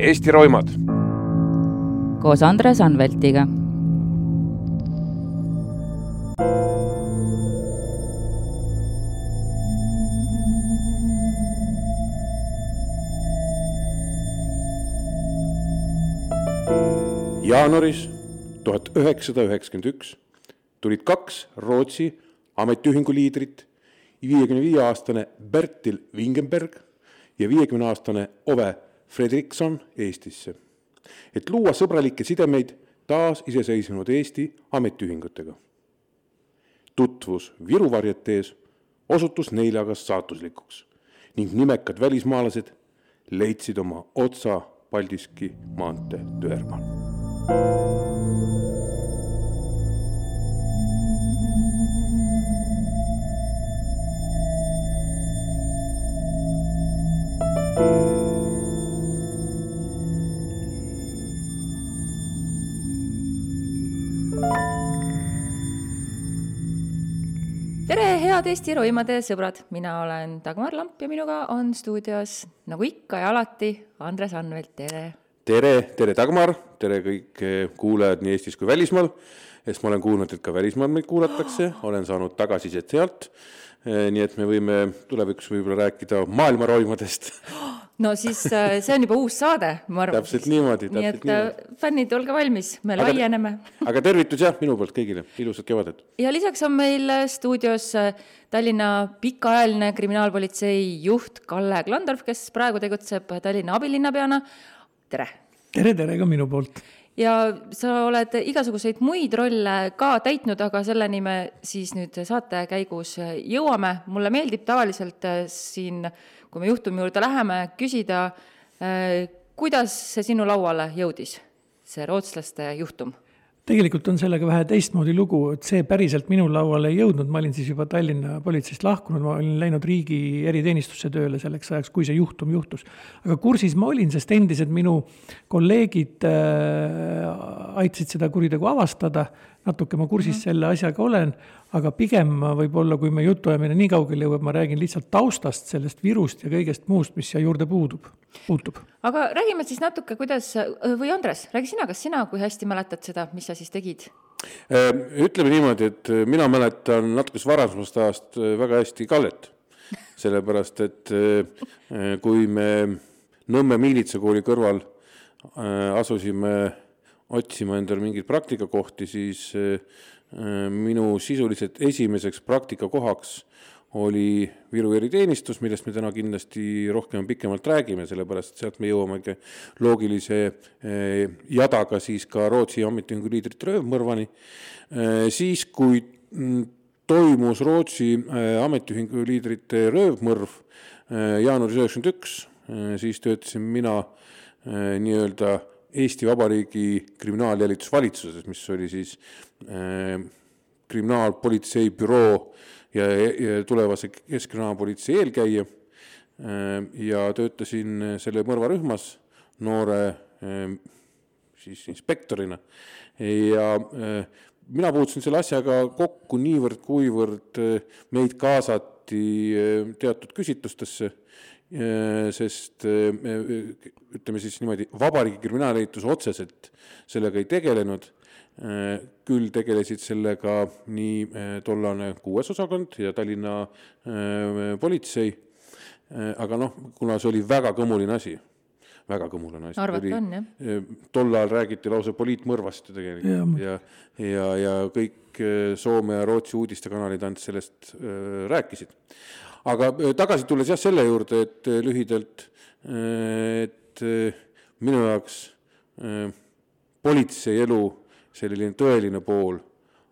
Eesti roimad. koos Andres Anveltiga. jaanuaris tuhat üheksasada üheksakümmend üks tulid kaks Rootsi ametiühingu liidrit, viiekümne viie aastane Bertil Wingenberg ja viiekümne aastane Ove Fredrikson Eestisse, et luua sõbralikke sidemeid taasiseseisvunud Eesti ametiühingutega. tutvus Viru varjetees osutus neile aga saatuslikuks ning nimekad välismaalased leidsid oma otsa Paldiski maantee Tööärmaal. Head Eesti roimade sõbrad, mina olen Dagmar Lamp ja minuga on stuudios nagu ikka ja alati Andres Anvelt, tere. tere, tere Dagmar, tere kõik eh, kuulajad nii Eestis kui välismaal, sest ma olen kuulnud, et ka välismaal meid kuulatakse, olen saanud tagasisidet sealt. nii et me võime tulevikus võib-olla rääkida maailma roimadest no siis äh, see on juba uus saade, ma arvan. täpselt niimoodi, nii täpselt et äh, niimoodi. fännid, olge valmis, me Aga- laieneme. aga tervitus jah, minu poolt kõigile, ilusat kevadet. ja lisaks on meil äh, stuudios Tallinna pikaajaline kriminaalpolitsei juht Kalle Klandorf, kes praegu tegutseb Tallinna abilinnapeana. tere! tere, tere ka minu poolt. Ja sa oled igasuguseid muid rolle ka täitnud, aga selleni me siis nüüd saate käigus jõuame. mulle meeldib tavaliselt äh, siin, kui me juhtumi juurde läheme, küsida, äh, kuidas see sinu lauale jõudis, see rootslaste juhtum? Tegelikult on sellega vähe teistmoodi lugu, et see päriselt minu lauale ei jõudnud, ma olin siis juba Tallinna politseist lahkunud, ma olin läinud riigi eriteenistusse tööle selleks ajaks, kui see juhtum juhtus. aga kursis ma olin, sest endised minu kolleegid äh, aitasid seda kuritegu avastada, natuke ma kursis selle asjaga olen, aga pigem ma võib-olla, kui me jutuajamine nii kaugele jõuab, ma räägin lihtsalt taustast, sellest virust ja kõigest muust, mis siia juurde puudub, puutub. aga räägime siis natuke, kuidas, või Andres, räägi sina, kas sina, kui hästi mäletad seda, mis sa siis tegid? ütleme niimoodi, et äh, mina mäletan natukese varasemast ajast äh, väga hästi Kallet. sellepärast, et äh, kui me Nõmme miilitsakooli kõrval asusime otsima endale mingeid praktikakohti, siis minu sisuliselt esimeseks praktikakohaks oli Viru eriteenistus, millest me täna kindlasti rohkem pikemalt räägime, sellepärast et sealt me jõuamegi loogilise eh, jadaga siis ka Rootsi ametiühingu liidrite röövmõrvani. Siis, kui mm, toimus Rootsi ametiühingu liidrite röövmõrv jaanuaris üheksakümmend üks, siis töötasin mina nii-öelda Eesti Vabariigi kriminaaljälitusvalitsuses, mis oli siis kriminaalpolitsei büroo ja, ja tulevase keskkriminaalpolitsei eelkäija ja töötasin selle mõrvarühmas noore siis inspektorina. Ja mina puutusin selle asjaga kokku niivõrd-kuivõrd meid kaasati teatud küsitlustesse, sest ütleme siis niimoodi, Vabariigi Kriminaalõigus otseselt sellega ei tegelenud küll tegelesid sellega nii tollane kuues osakond ja Tallinna äh, politsei, aga noh, kuna see oli väga kõmuline asi, väga kõmuline asi. Arvata on, jah. tol ajal räägiti lausa poliitmõrvast ju tegelikult ja, ja, ja, ja kõik äh, Soome ja Rootsi uudistekanalid ainult sellest äh, rääkisid. Aga äh, tagasi tulles jah, selle juurde, et äh, lühidalt, äh, et minu jaoks äh, politsei elu selline tõeline pool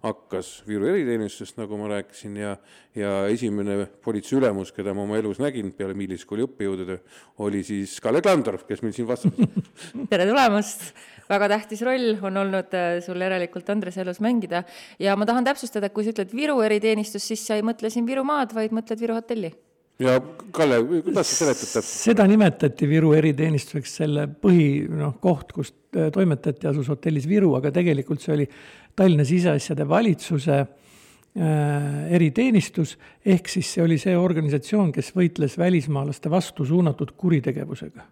hakkas Viru eriteenistusest, nagu ma rääkisin, ja, ja esimene politseiülemus, keda ma oma elus nägin peale miiliskooli õppejõudude, oli siis Kalle Klandorf, kes meil siin vastas. tere tulemast! väga tähtis roll on olnud äh, sul järelikult Andrese elus mängida ja ma tahan täpsustada, et kui sa ütled Viru eriteenistus, siis sa ei mõtle siin Virumaad, vaid mõtled Viru hotelli. ja Kalle, kuidas sa seletad täpselt? seda nimetati Viru eriteenistuseks, selle põhi, noh, koht, kus äh, toimetati, asus hotellis Viru, aga tegelikult see oli Tallinna siseasjade valitsuse äh, eriteenistus, ehk siis see oli see organisatsioon, kes võitles välismaalaste vastu suunatud kuritegevusega.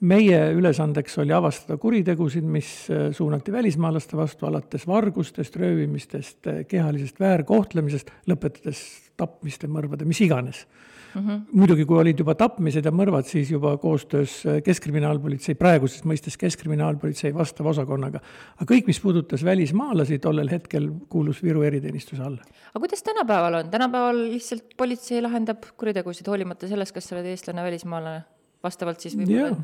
meie ülesandeks oli avastada kuritegusid, mis äh, suunati välismaalaste vastu, alates vargustest, röövimistest, äh, kehalisest väärkohtlemisest, lõpetades tapmiste, mõrvade, mis iganes mm. -hmm. muidugi, kui olid juba tapmised ja mõrvad, siis juba koostöös äh, Keskkriminaalpolitsei, praeguses mõistes Keskkriminaalpolitsei vastava osakonnaga. aga kõik, mis puudutas välismaalasi, tollel hetkel kuulus Viru eriteenistuse alla. aga kuidas tänapäeval on, tänapäeval lihtsalt politsei lahendab kuritegusid, hoolimata sellest, kas sa oled eestlane, välismaalane? vastavalt siis võib-olla.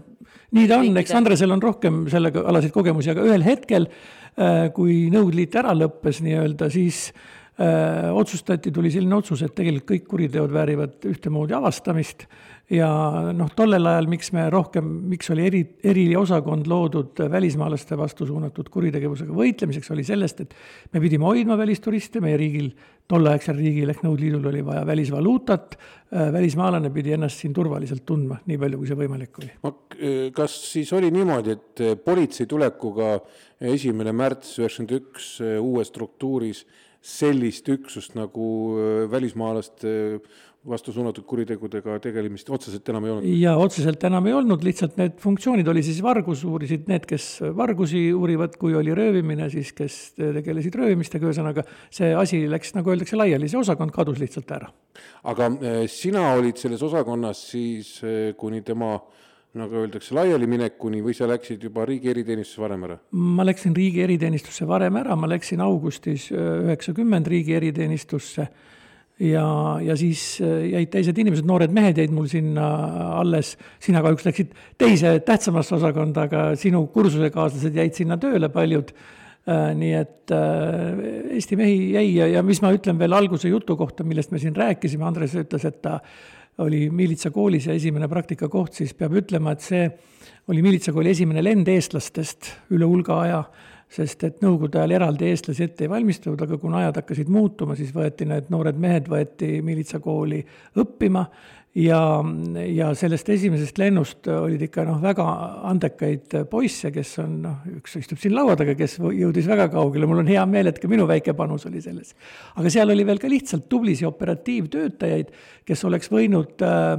nii ta on, eks Andresel on rohkem sellega alaseid kogemusi, aga ühel hetkel, äh, kui Nõukogude Liit ära lõppes nii-öelda, siis äh, otsustati, tuli selline otsus, et tegelikult kõik kuriteod väärivad ühtemoodi avastamist. Ja noh, tollel ajal, miks me rohkem, miks oli eri, eriosakond loodud välismaalaste vastu suunatud kuritegevusega võitlemiseks, oli sellest, et me pidime hoidma välisturiste, meie riigil, tolleaegsel riigil ehk Nõukogude Liidul oli vaja välisvaluutat, äh, välismaalane pidi ennast siin turvaliselt tundma, nii palju, kui see võimalik oli. kas siis oli niimoodi, et äh, politsei tulekuga esimene märts üheksakümmend üks äh, uues struktuuris sellist üksust nagu välismaalaste vastu suunatud kuritegudega tegelemist otseselt enam ei olnud? jaa, otseselt enam ei olnud, lihtsalt need funktsioonid oli siis vargus, uurisid need, kes vargusi uurivad, kui oli röövimine, siis kes tegelesid röövimistega, ühesõnaga see asi läks, nagu öeldakse, laiali, see osakond kadus lihtsalt ära. aga eh, sina olid selles osakonnas siis kuni tema nagu öeldakse, laialiminekuni või sa läksid juba riigi eriteenistusse varem ära? ma läksin riigi eriteenistusse varem ära, ma läksin augustis eh, üheksakümmend riigi eriteenistusse ja, ja siis äh, jäid teised inimesed, noored mehed jäid mul sinna alles, sina kahjuks läksid teise tähtsamasse osakonda, aga sinu kursusekaaslased jäid sinna tööle, paljud. Äh, nii et äh, Eesti mehi jäi ja, ja mis ma ütlen veel alguse jutu kohta, millest me siin rääkisime, Andres ütles, et ta oli miilitsakoolis ja esimene praktikakoht, siis peab ütlema, et see oli miilitsakooli esimene lend eestlastest üle hulga aja sest et nõukogude ajal eraldi eestlasi ette ei valmistatud, aga kuna ajad hakkasid muutuma, siis võeti need noored mehed, võeti miilitsakooli õppima ja, ja sellest esimesest lennust olid ikka noh, väga andekaid poisse, kes on noh, üks istub siin laua taga, kes jõudis väga kaugele, mul on hea meel, et ka minu väike panus oli selles. aga seal oli veel ka lihtsalt tublisid operatiivtöötajaid, kes oleks võinud äh,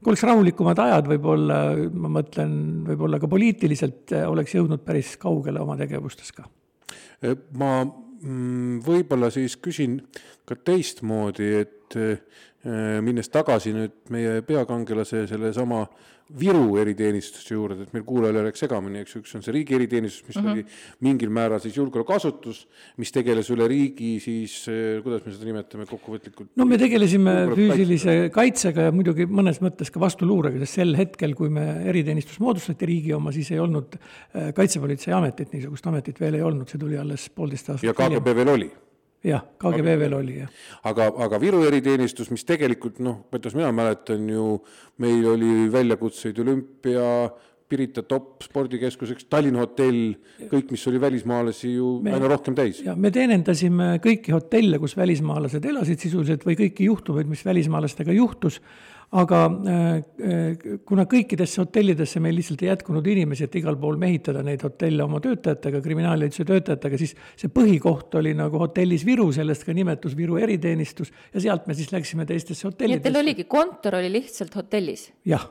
kui oleks rahulikumad ajad, võib-olla, ma mõtlen, võib-olla ka poliitiliselt eh, oleks jõudnud päris kaugele oma tegevustes ka. Eh, ma mm, võib-olla siis küsin ka teistmoodi, et eh, minnes tagasi nüüd meie peakangelase sellesama Viru eriteenistuse juurde, et meil kuulajal ei oleks segamini, eks ju, üks on see riigi eriteenistus, mis uh -huh. oli mingil määral siis julgeolekuasutus, mis tegeles üle riigi siis, eh, kuidas me seda nimetame kokkuvõtlikult? no me tegelesime füüsilise kaitsega ja muidugi mõnes mõttes ka vastuluurega, sest sel hetkel, kui me eriteenistus moodustati, riigi oma, siis ei olnud eh, Kaitsepolitseiametit, niisugust ametit veel ei olnud, see tuli alles poolteist aastat ja KGB veel oli jah, KGB veel oli, jah. aga, aga Viru eriteenistus, mis tegelikult noh, kuidas mina mäletan ju, meil oli väljakutseid olümpia, Pirita top spordikeskuseks, Tallinna hotell, kõik, mis oli välismaalasi ju me, aina rohkem täis. ja me teenindasime kõiki hotelle, kus välismaalased elasid sisuliselt või kõiki juhtumeid, mis välismaalastega juhtus aga äh, äh, kuna kõikidesse hotellidesse meil lihtsalt ei jätkunud inimesi, et igal pool mehitada neid hotelle oma töötajatega, kriminaaljõudluse töötajatega, siis see põhikoht oli nagu hotellis Viru, sellest ka nimetus Viru eriteenistus ja sealt me siis läksime teistesse hotellidesse. nii et teil oligi, kontor oli lihtsalt hotellis? jah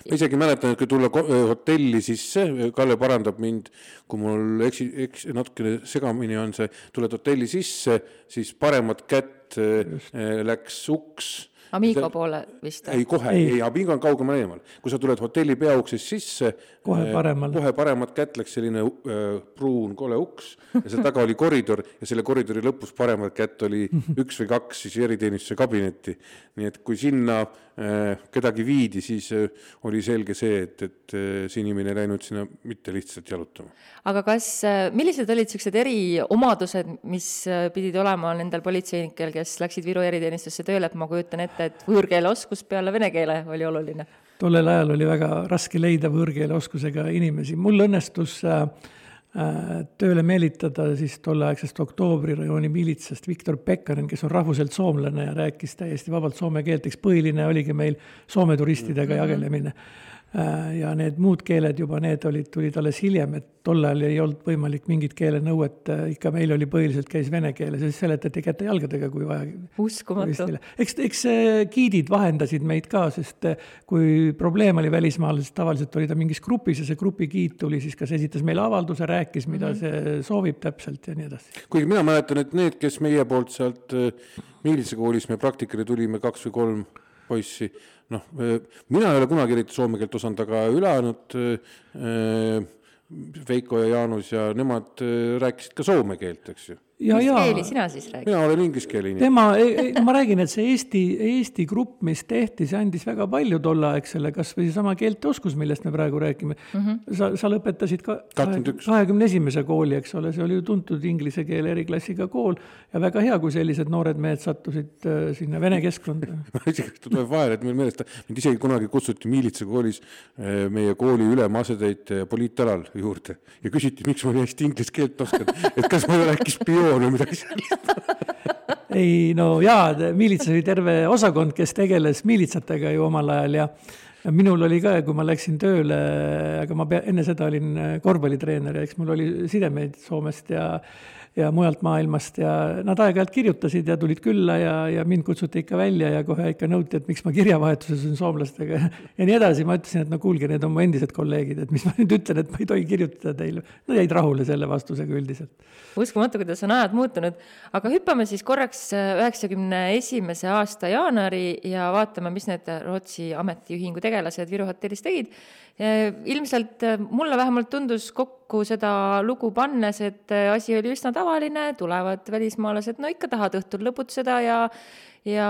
ma isegi mäletan, et kui tulla hotelli sisse, Kalle parandab mind, kui mul eksi, eks natukene segamini on see, tuled hotelli sisse, siis paremat kätt Just. läks uks Amigo sa, poole vist? ei, kohe, ei, ei, Amigo on kaugemal eemal. kui sa tuled hotelli peauksest sisse, kohe äh, paremal, kohe paremat kätt läks selline äh, pruun kole uks ja seal taga oli koridor ja selle koridori lõpus paremat kätt oli üks või kaks siis eriteenistuse kabinetti. nii et kui sinna äh, kedagi viidi, siis äh, oli selge see, et, et äh, see inimene ei läinud sinna mitte lihtsalt jalutama. aga kas, äh, millised olid niisugused eriomadused, mis äh, pidid olema nendel politseinikel, kes läksid Viru eriteenistusse tööle, et ma kujutan ette, et võõrkeeleoskus peale vene keele oli oluline? tollel ajal oli väga raske leida võõrkeeleoskusega inimesi, mul õnnestus äh, äh, tööle meelitada siis tolleaegsest Oktoobri rajooni miilitsast Viktor Pekkanen, kes on rahvuselt soomlane ja rääkis täiesti vabalt soome keelt, eks põhiline oligi meil Soome turistidega mm -hmm. Äh, ja need muud keeled juba, need olid, tulid alles hiljem, et tol ajal ei olnud võimalik mingit keelenõuet, äh, ikka meil oli põhiliselt käis vene keeles ja siis seletati käte-jalgadega, kui vaja. uskumatu. eks, eks giidid vahendasid meid ka, sest äh, kui probleem oli välismaalased, tavaliselt oli ta mingis grupis ja see grupi giid tuli siis kas esitas meile avalduse, rääkis, mida mm -hmm. see soovib täpselt ja nii edasi. kuigi mina mäletan, et need, kes meie poolt sealt miilitsakoolis me praktikale tulime, kaks või kolm poissi, noh, mina ei ole kunagi eriti soome keelt osanud, aga ülejäänud äh, Veiko ja Jaanus ja nemad äh, rääkisid ka soome keelt, eks ju mis ja, keeli sina siis räägid? mina olen inglise keele inimene. tema, ma räägin, et see Eesti, Eesti grupp, mis tehti, see andis väga palju tolleaegsele, kas või seesama keelteoskus, millest me praegu räägime mm. -hmm. sa, sa lõpetasid ka kahekümne esimese kooli, eks ole, see oli ju tuntud inglise keele eriklassiga kool ja väga hea, kui sellised noored mehed sattusid äh, sinna vene keskkonda isegi tuleb vahele, et meil meelest, mind isegi kunagi kutsuti Miilitsa koolis äh, meie kooli ülema asetäitja poliitalal juurde ja küsiti, miks ma nii hästi inglise keelt oskan, et kas ma ei ole äkki spioon miljoon või midagi sellist. Ei no jaa, miilitsas oli terve osakond, kes tegeles miilitsatega ju omal ajal ja ja minul oli ka, kui ma läksin tööle, aga ma pea, enne seda olin korvpallitreener ja eks mul oli sidemeid Soomest ja ja mujalt maailmast ja nad aeg-ajalt kirjutasid ja tulid külla ja, ja mind kutsuti ikka välja ja kohe ikka nõuti, et miks ma kirjavahetuses olen soomlastega ja nii edasi. ma ütlesin, et no kuulge, need on mu endised kolleegid, et mis ma nüüd ütlen, et ma ei tohi kirjutada teile. Nad jäid rahule selle vastusega üldiselt. uskumatu, kuidas on ajad muutunud, aga hüppame siis korraks üheksakümne esimese aasta jaanuari ja vaatame, mis need Rootsi ametiühingu tegelased Viru hotellis tegid ilmselt äh, mulle vähemalt tundus kokku seda lugu pannes, et äh, asi oli üsna tavaline, tulevad välismaalased, no ikka tahavad õhtul lõbutseda ja ja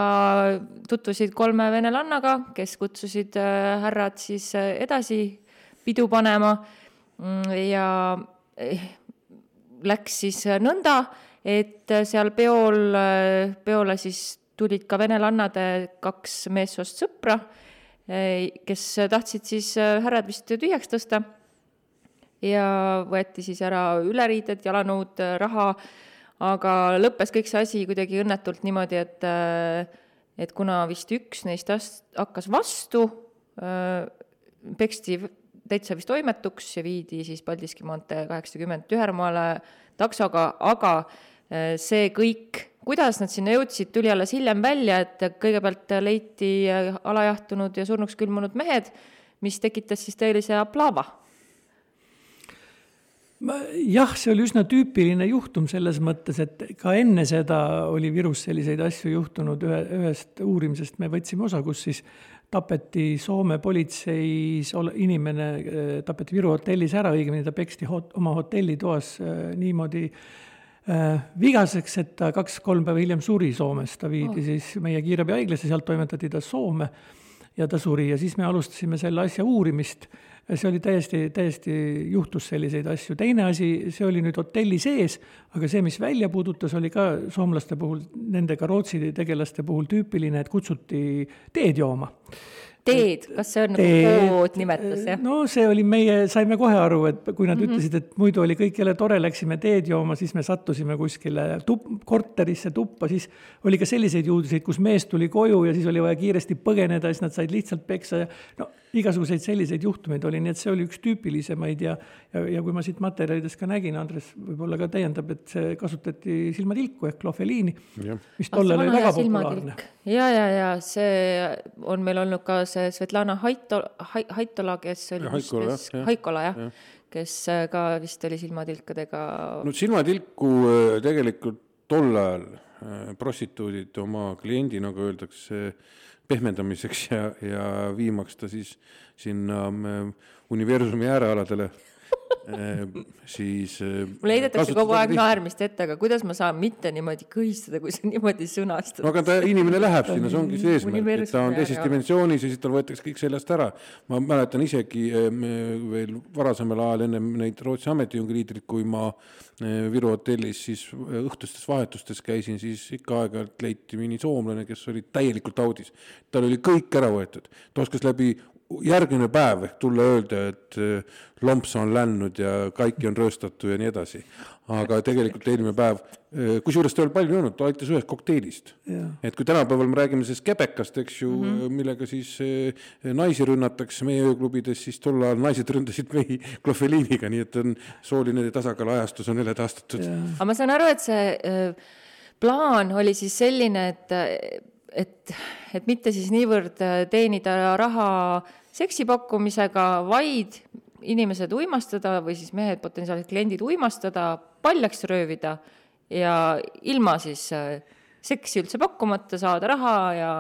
tutvusid kolme venelannaga, kes kutsusid äh, härrad siis edasi pidu panema. Mm, ja eh, läks siis nõnda, et seal peol, peole siis tulid ka venelannade kaks meessoost sõpra kes tahtsid siis äh, härrad vist tühjaks tõsta ja võeti siis ära üleriided, jalanõud, äh, raha, aga lõppes kõik see asi kuidagi õnnetult niimoodi, et äh, et kuna vist üks neist ast-, hakkas vastu, peksti täitsa vist toimetuks ja viidi siis Paldiski maantee kaheksakümmend Tühermaale taksoga, aga see kõik kuidas nad sinna jõudsid, tuli alles hiljem välja, et kõigepealt leiti alajahtunud ja surnuks külmunud mehed, mis tekitas siis tõelise aplaava. Jah, see oli üsna tüüpiline juhtum selles mõttes, et ka enne seda oli Virus selliseid asju juhtunud, ühe, ühest uurimisest me võtsime osa, kus siis tapeti Soome politseis inimene, tapeti Viru hotellis ära, õigemini ta peksti hot, oma hotellitoas äh, niimoodi äh, vigaseks, et ta kaks-kolm päeva hiljem suri Soomes, ta viidi oh. siis meie kiirabihaiglasse, sealt toimetati ta Soome ja ta suri ja siis me alustasime selle asja uurimist. See oli täiesti, täiesti juhtus selliseid asju. teine asi, see oli nüüd hotelli sees, aga see, mis välja puudutas, oli ka soomlaste puhul, nende ka Rootsi tegelaste puhul tüüpiline, et kutsuti teed jooma teed, kas see on nagu koodnimetus, jah? no see oli meie, saime kohe aru, et kui nad mm -hmm. ütlesid, et muidu oli kõik jälle tore, läksime teed jooma, siis me sattusime kuskile tup-, korterisse tuppa, siis oli ka selliseid juhuseid, kus mees tuli koju ja siis oli vaja kiiresti põgeneda, siis nad said lihtsalt peksa ja no igasuguseid selliseid juhtumeid oli, nii et see oli üks tüüpilisemaid ja ja, ja kui ma siit materjalidest ka nägin, Andres võib-olla ka täiendab, et see kasutati silmatilku ehk klofeliini, mis tollal oli väga populaarne. ja, ja, ja see on meil olnud ka see Svetlana Haito-, Haitola, kes oli Haikola, kes, jah, Haikola, jah ja. kes äh, ka vist oli silmatilkadega no silmatilku äh, tegelikult tol ajal äh, prostituudid oma kliendi, nagu öeldakse, pehmendamiseks ja, ja viimaks ta siis sinna universumi äärealadele siis ehm, mulle heidetakse kogu aeg naermist ette, aga kuidas ma saan mitte niimoodi kõhistada, kui sa niimoodi sõnastad? no aga ta, inimene läheb sinna, see ongi see eesmärk, et ta on teises dimensioonis ja siis tal võetakse kõik sellest ära. ma mäletan isegi ehm, veel varasemal ajal ennem neid Rootsi ametiühingu liidreid, kui ma Viru hotellis siis õhtustes vahetustes käisin, siis ikka aeg-ajalt leiti mõni soomlane, kes oli täielikult audis. tal oli kõik ära võetud, ta oskas läbi järgmine päev ehk tulla öelda, et eh, lomps on läinud ja kaiki on rööstatud ja nii edasi. aga tegelikult eelmine päev, eh, kusjuures ta ei olnud palju joonud, ta aitas ühest kokteilist. et kui tänapäeval me räägime sellest kebekast, eks ju mm, -hmm. millega siis naisi rünnatakse meie ööklubides, siis tol ajal naised ründasid mehi klofeliiniga, nii et on sooline tasakaalu ajastus on jälle taastatud. aga ma saan aru, et see plaan oli siis selline, et et, et mitte siis niivõrd teenida raha seksi pakkumisega, vaid inimesed uimastada või siis mehed, potentsiaalsed kliendid uimastada, paljaks röövida ja ilma siis äh, seksi üldse pakkumata saada raha ja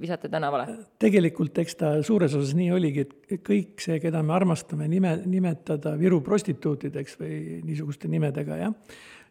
visata tänavale? tegelikult eks ta suures osas nii oligi, et kõik see, keda me armastame nime, nimetada Viru prostituutideks või niisuguste nimedega, jah,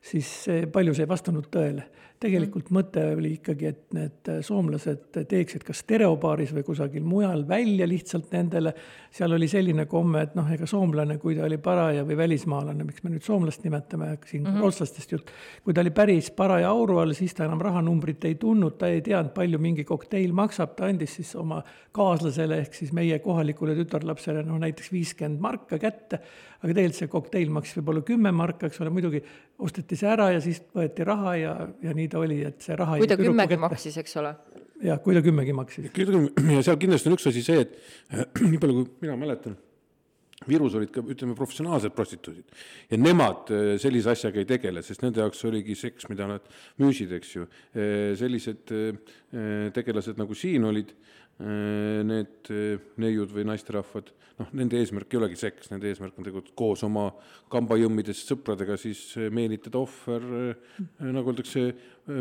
siis see, palju see ei vastanud tõele tegelikult mõte oli ikkagi, et need soomlased teeksid kas stereopaaris või kusagil mujal välja lihtsalt nendele. seal oli selline komme, et noh, ega soomlane, kui ta oli paraja või välismaalane, miks me nüüd soomlast nimetame, siin mm -hmm. rootslastest jutt. kui ta oli päris paraja auru all, siis ta enam rahanumbrit ei tundnud, ta ei teadnud, palju mingi kokteil maksab, ta andis siis oma kaaslasele ehk siis meie kohalikule tütarlapsele noh, näiteks viiskümmend marka kätte. aga tegelikult see kokteil maksis võib-olla kümme marka, eks ole, muidugi osteti see ära ja siis võeti raha ja, ja nii ta oli, et see raha kui ta kümmegi maksis, eks ole? jah, kui ta kümmegi maksis. ja seal kindlasti on üks asi see, et nii palju, kui mina mäletan, Virus olid ka, ütleme, professionaalsed prostituudid ja nemad äh, sellise asjaga ei tegele, sest nende jaoks oligi seks, mida nad müüsid, eks ju. Äh, sellised tegelased nagu siin olid, need neiud või naisterahvad, noh, nende eesmärk ei olegi seks, nende eesmärk on tegelikult koos oma kambajõmmidest sõpradega siis meelitada ohver, nagu öeldakse,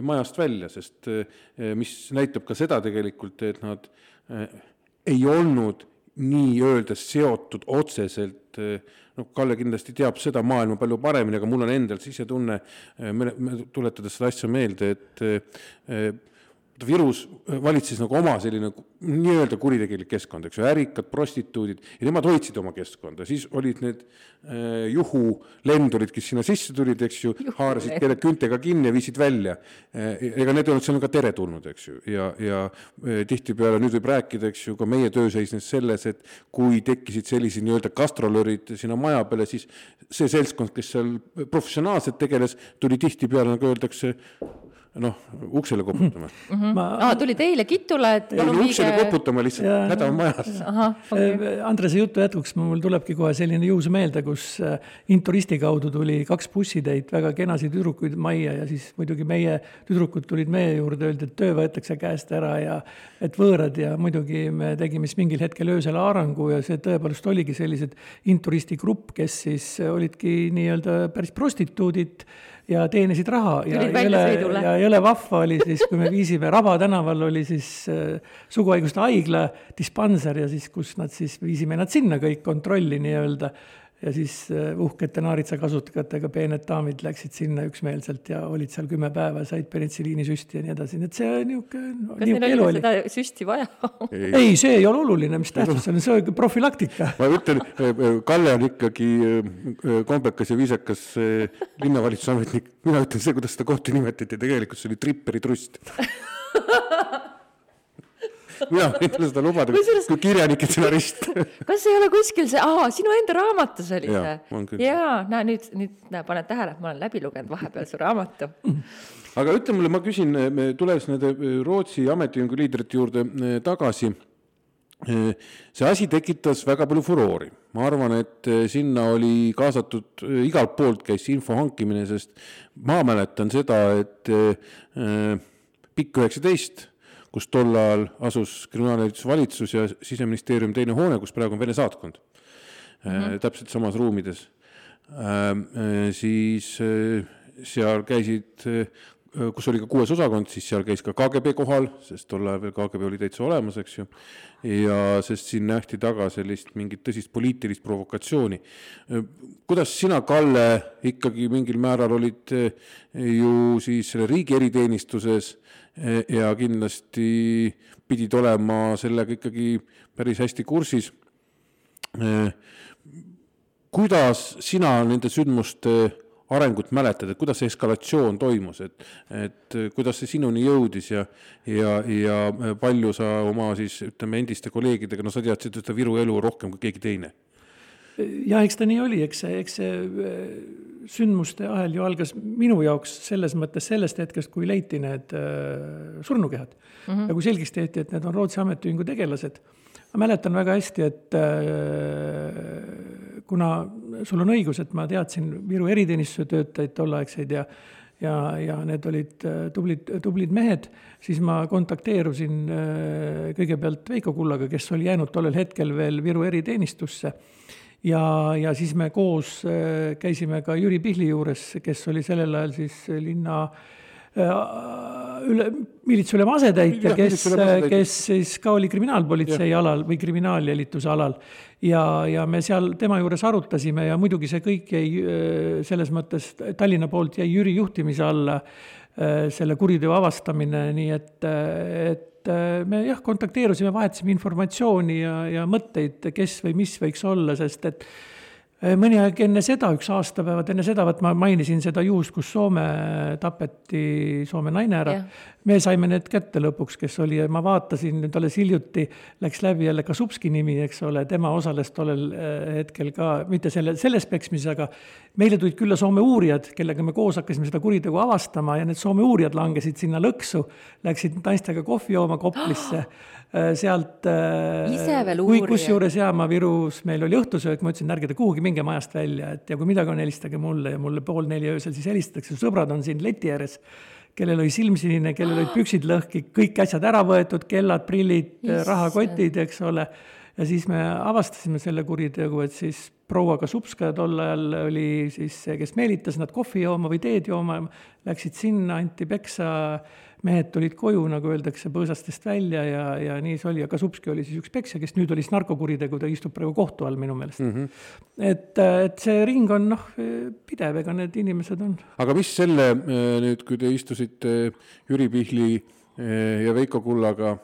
majast välja, sest mis näitab ka seda tegelikult, et nad ei olnud nii-öelda seotud otseselt noh, Kalle kindlasti teab seda maailma palju paremini, aga mul on endal sisetunne, tuletades seda asja meelde, et Virus valitses nagu oma selline nii-öelda kuritegelik keskkond, eks ju, ärikad, prostituudid ja nemad hoidsid oma keskkonda, siis olid need äh, juhulendurid, kes sinna sisse tulid, eks ju, haarasid kelle küntega kinni ja viisid välja äh,. ega need ei olnud seal ka teretulnud, eks ju, ja, ja äh, tihtipeale nüüd võib rääkida, eks ju, ka meie töö seisnes selles, et kui tekkisid sellised nii-öelda gastrolörid sinna maja peale, siis see seltskond, kes seal professionaalselt tegeles, tuli tihtipeale, nagu öeldakse, noh, uksele koputama mm. -hmm. Ma... Ah, tuli teile kitule, et palun viige. uksele koputama lihtsalt, häda on majas. Okay. Äh, Andrese jutu jätkuks mul tulebki kohe selline juhus meelde, kus äh, Inturisti kaudu tuli kaks bussitäit väga kenasid tüdrukuid majja ja siis muidugi meie tüdrukud tulid meie juurde, öeldi, et töö võetakse käest ära ja et võõrad ja muidugi me tegime siis mingil hetkel öösel haarangu ja see tõepoolest oligi sellised Inturisti grupp, kes siis olidki nii-öelda päris prostituudid ja teenisid raha ja jõle, ja jõle vahva oli siis, kui me viisime Raba tänaval oli siis äh, suguhaiguste haigla dispanser ja siis, kus nad siis viisime nad sinna kõik kontrolli nii-öelda ja siis äh, uhkete naaritsa-kasutajatega peened daamid läksid sinna üksmeelselt ja olid seal kümme päeva, said penitsilliinisüsti ja nii edasi, nii et see niisugune. kas neil oli seda süsti vaja? Ei, see ei ole oluline, mis tähtsus on, see on profülaktika. ma ütlen, Kalle on ikkagi kombekas ja viisakas linnavalitsuse ametnik, mina ütlen see, kuidas seda kohta nimetati, tegelikult see oli tripperi trust mina võin talle seda lubada Kusjuures... kui kirjanik ja stsenarist kas ei ole kuskil see, aa, sinu enda raamatus oli see? jaa, näe nüüd, nüüd näe, paned tähele, ma olen läbi lugenud vahepeal su raamatu aga ütle mulle, ma küsin, tulles nende Rootsi ametiühingu liidrite juurde eh, tagasi eh, see asi tekitas väga palju furoori. ma arvan, et eh, sinna oli kaasatud, igalt poolt käis info hankimine, sest ma mäletan seda, et pikk üheksateist kus tol ajal asus kriminaalhalduse valitsus ja siseministeeriumi teine hoone, kus praegu on Vene saatkond mm, -hmm. täpselt samas ruumides äh,. siis äh, seal käisid kus oli ka kuues osakond, siis seal käis ka KGB kohal, sest tol ajal veel KGB oli täitsa olemas, eks ju. ja sest siin nähti taga sellist mingit tõsist poliitilist provokatsiooni. kuidas sina, Kalle, ikkagi mingil määral olid ju siis selle riigi eriteenistuses ja kindlasti pidid olema sellega ikkagi päris hästi kursis. Eh, kuidas sina nende sündmuste arengut mäletad, et kuidas see eskalatsioon toimus, et, et kuidas see sinuni jõudis ja, ja, ja palju sa oma siis ütleme endiste kolleegidega, no sa teadsid seda Viru elu rohkem kui keegi teine? Ja eks ta nii oli, eks see, eks see äh, sündmuste ahel ju algas minu jaoks selles mõttes sellest hetkest, kui leiti need äh, surnukehad mm. -hmm. ja kui selgeks tehti, et need on Rootsi ametiühingu tegelased ma mäletan väga hästi, et äh, kuna sul on õigus, et ma teadsin Viru eriteenistuse töötajaid tolleaegseid ja ja, ja need olid tublid, tublid mehed, siis ma kontakteerusin kõigepealt Veiko Kullaga, kes oli jäänud tollel hetkel veel Viru eriteenistusse. Ja, ja siis me koos käisime ka Jüri Pihli juures, kes oli sellel ajal siis linna äh, Äh, üle, miilitsaülema asetäitja, kes, kes siis ka oli kriminaalpolitsei ja. alal või kriminaaljälituse alal. ja, ja me seal tema juures arutasime ja muidugi see kõik jäi äh, selles mõttes Tallinna poolt jäi Jüri juhtimise alla, äh, selle kuriteo avastamine, nii et, et me jah, kontakteerusime, vahetasime informatsiooni ja, ja mõtteid, kes või mis võiks olla, sest et Äh, mõni aeg enne seda, üks aastapäevad enne seda, vot ma mainisin seda juhust, kus Soome tapeti Soome naine ära. Me saime need kätte lõpuks, kes oli ja ma vaatasin nüüd alles hiljuti, läks läbi jälle Kasupski nimi, eks ole, tema osales tollel äh, hetkel ka, mitte selle, selles peksmises, aga meile tulid külla Soome uurijad, kellega me koos hakkasime seda kuritegu avastama ja need Soome uurijad langesid sinna lõksu, läksid naistega kohvi jooma Koplisse. Äh, sealt äh, ise veel uurija? kusjuures jaa, ma Virus, meil oli õhtusöök, ma ütlesin, ärge te kuhugi minge majast välja, et ja kui midagi on, helistage mulle ja mulle pool neli öösel siis helistatakse, sõbrad on siin leti ääres, kellel oli silm sinine, kellel olid püksid lõhki, kõik asjad ära võetud, kellad, prillid, rahakotid, eks ole. ja siis me avastasime selle kuritegu, et siis proua Kasupskaja tol ajal oli siis see, kes meelitas nad kohvi jooma või teed jooma, läksid sinna, anti peksa mehed tulid koju, nagu öeldakse, põõsastest välja ja, ja nii see oli, aga Supski oli siis üks peksja, kes nüüd oli siis narkokuritegu, ta istub praegu kohtu all minu meelest mm. -hmm. et, et see ring on noh, pidev, ega need inimesed on. aga mis selle nüüd, kui te istusite Jüri Pihli ja Veiko Kullaga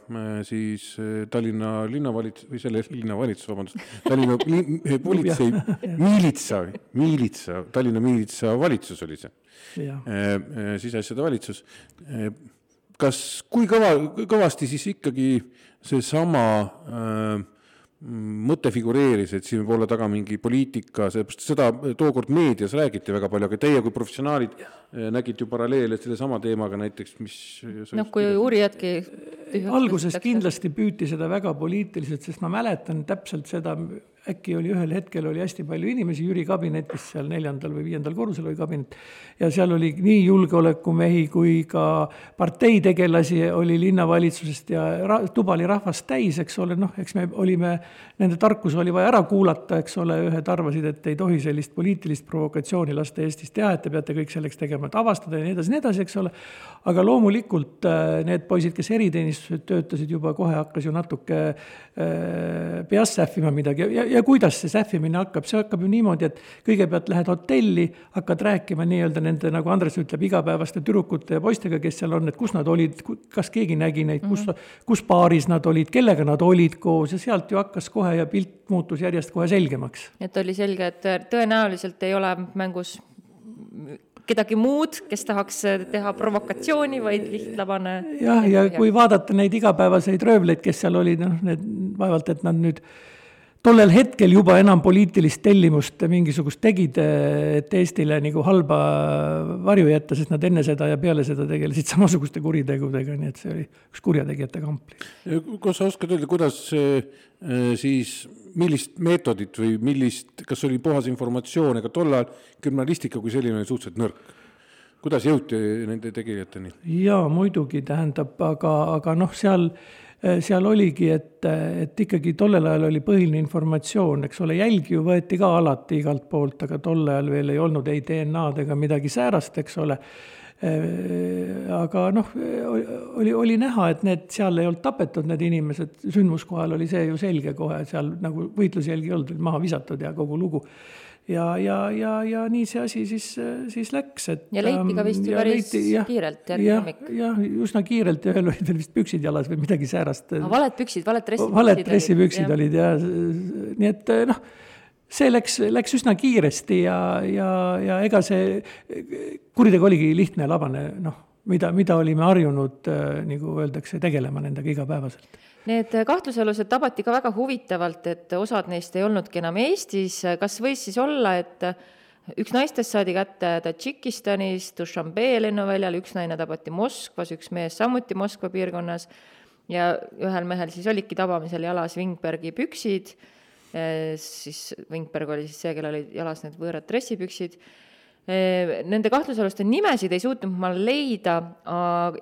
siis Tallinna linnavalits- või selle linnavalitsus, vabandust, Tallinna politsei miilitsa, miilitsa, Tallinna miilitsa valitsus oli see, siseasjade valitsus kas, kui kõva, kõvasti siis ikkagi seesama äh, mõte figureeris, et siin võib olla taga mingi poliitika, sellepärast seda tookord meedias räägiti väga palju, aga teie kui professionaalid äh, nägite ju paralleele sellesama teemaga näiteks, mis noh, kui uurijadki alguses kindlasti püüti seda väga poliitiliselt, sest ma mäletan täpselt seda, äkki oli ühel hetkel oli hästi palju inimesi Jüri kabinetis, seal neljandal või viiendal korrusel oli kabinet, ja seal oli nii julgeolekumehi kui ka parteitegelasi oli linnavalitsusest ja ra-, tuba oli rahvast täis, eks ole, noh, eks me olime, nende tarkus oli vaja ära kuulata, eks ole, ühed arvasid, et ei tohi sellist poliitilist provokatsiooni lasta Eestis teha, et te peate kõik selleks tegema, et avastada ja nii edasi, nii edasi, eks ole, aga loomulikult äh, need poisid, kes eriteenistused töötasid juba, kohe hakkas ju natuke äh, peas sähvima midagi. Ja, ja ja kuidas see sähvimine hakkab, see hakkab ju niimoodi, et kõigepealt lähed hotelli, hakkad rääkima nii-öelda nende, nagu Andres ütleb, igapäevaste tüdrukute ja poistega, kes seal on, et kus nad olid, kas keegi nägi neid, kus mm, -hmm. kus baaris nad olid, kellega nad olid koos ja sealt ju hakkas kohe ja pilt muutus järjest kohe selgemaks. et oli selge, et tõenäoliselt ei ole mängus kedagi muud, kes tahaks teha provokatsiooni, vaid lihtlabane. jah, ja, ja kui vaadata neid igapäevaseid röövleid, kes seal olid, noh, need vaevalt, et nad nüüd tollel hetkel juba enam poliitilist tellimust mingisugust tegid, et Eestile nagu halba varju jätta, sest nad enne seda ja peale seda tegelesid samasuguste kuritegudega, nii et see oli üks kurjategijate kamp. kas sa oskad öelda, kuidas äh, siis, millist meetodit või millist, kas oli puhas informatsioon, ega tol ajal kriminalistika kui selline oli suhteliselt nõrk? kuidas jõuti nende tegijateni? jaa, muidugi, tähendab, aga, aga noh, seal Äh, seal oligi, et, et ikkagi tollel ajal oli põhiline informatsioon, eks ole, jälgi ju võeti ka alati igalt poolt, aga tol ajal veel ei olnud ei DNA-d ega midagi säärast, eks ole. Äh, aga noh, oli, oli näha, et need seal ei olnud tapetud, need inimesed, sündmuskohal oli see ju selge kohe, seal nagu võitlusjälgi ei olnud, maha visatud ja kogu lugu ja, ja, ja, ja nii see asi siis, siis läks, et. ja leiti ka vist ju päris leiti, jah, kiirelt järgmine hommik. jah, üsna kiirelt ja ühel olid veel vist püksid jalas või midagi säärast. valed püksid, valed dressipüksid. valed dressipüksid olid ja nii et noh see läks, läks üsna kiiresti ja, ja, ja ega see kuritegu oligi lihtne ja labane, noh, mida, mida olime harjunud, nagu öeldakse, tegelema nendega igapäevaselt Need kahtlusalused tabati ka väga huvitavalt, et osad neist ei olnudki enam Eestis, kas võis siis olla, et üks naistest saadi kätte Tadžikistanis, Dušanbe lennuväljal, üks naine tabati Moskvas, üks mees samuti Moskva piirkonnas ja ühel mehel siis olidki tabamisel jalas Wingbergi püksid, siis Wingberg oli siis see, kellel olid jalas need võõrad dressipüksid. Nende kahtlusaluste nimesid ei suutnud ma leida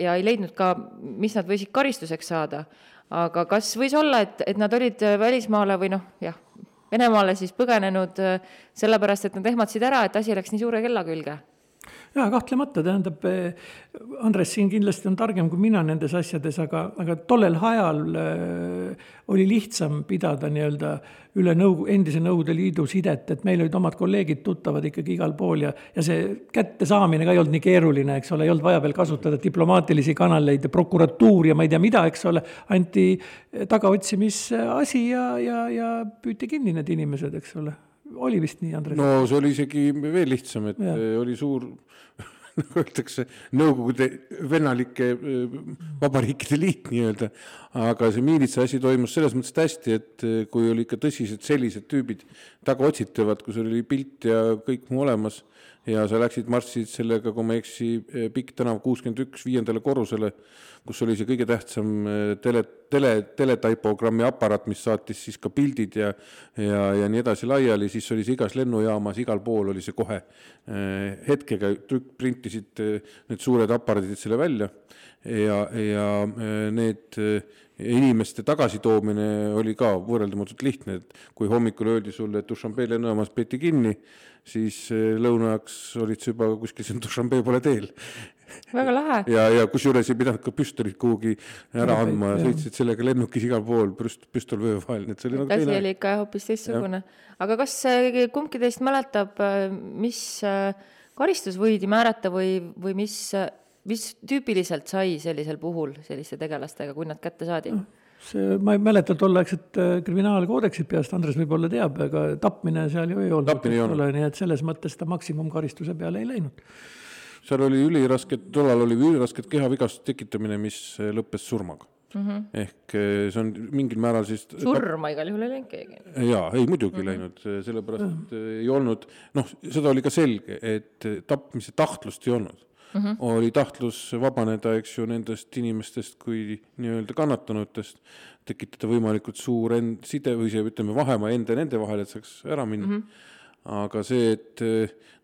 ja ei leidnud ka, mis nad võisid karistuseks saada aga kas võis olla, et, et nad olid äh, välismaale või noh, jah, Venemaale siis põgenenud äh, sellepärast, et nad ehmatasid ära, et asi läks nii suure kella külge? Jaa, kahtlemata, tähendab, eh, Andres siin kindlasti on targem kui mina nendes asjades, aga, aga tollel ajal äh, oli lihtsam pidada nii-öelda üle nõukogu, endise Nõukogude Liidu sidet, et meil olid omad kolleegid, tuttavad ikkagi igal pool ja, ja see kättesaamine ka ei olnud nii keeruline, eks ole, ei olnud vaja veel kasutada diplomaatilisi kanaleid ja prokuratuuri ja ma ei tea mida, eks ole, anti tagaotsimisasi ja, ja, ja püüti kinni need inimesed, eks ole oli vist nii, Andres? no see oli isegi veel lihtsam, et ja. oli suur nagu öeldakse, Nõukogude vennalike äh, vabariikide liit nii-öelda, aga see miilitsa asi toimus selles mõttes hästi, et äh, kui oli ikka tõsised sellised tüübid tagaotsitavad, kus oli pilt ja kõik muu olemas. Ja sa läksid, marssisid sellega, kui ma ei eksi, äh, Pikk tänav kuuskümmend üks viiendale korrusele, kus oli see kõige tähtsam tele, tele, teletypogrammi aparaat, mis saatis siis ka pildid ja ja, ja nii edasi laiali, siis oli see igas lennujaamas, igal pool oli see kohe hetkega trükk, print printisid eh, need suured aparaadid selle välja ja, ja eh, need eh, inimeste tagasitoomine oli ka võrreldamatult lihtne, et kui hommikul öeldi sulle, et Dušanbe lennujaamas peeti kinni, siis lõunaajaks olid sa juba kuskil siin Dušanbe poole teel. väga lahe. ja, ja kusjuures ei pidanud ka püstolit kuhugi ära andma ja sõitsid sellega lennukis igal pool, püst-, püstol vöö vahel, nii et see oli nagu asi oli ikka hoopis teistsugune. aga kas kumbki teist mäletab, mis äh, karistus võidi määrata või, või mis, mis tüüpiliselt sai sellisel puhul selliste tegelastega, kui nad kätte saadi? see, ma ei mäleta tolleaegset äh, kriminaalkoodeksit peast, Andres võib-olla teab, aga tapmine seal ju ei olnud, eks ole, nii et selles mõttes ta maksimumkaristuse peale ei läinud. seal oli ülirasket, tollal oli ülirasket kehavigastuste tekitamine, mis äh, lõppes surmaga mm. -hmm. ehk eh, see on mingil määral siis surma igal juhul ei läinud keegi. jaa, ei muidugi mm -hmm. läinud, sellepärast mm -hmm. ei olnud, noh, seda oli ka selge, et tapmise tahtlust ei olnud mm. -hmm. oli tahtlus vabaneda, eks ju, nendest inimestest kui nii-öelda kannatanutest, tekitada võimalikult suur end-, side või see, ütleme, vahemaa enda ja nende vahel, et saaks ära minna mm. -hmm. aga see, et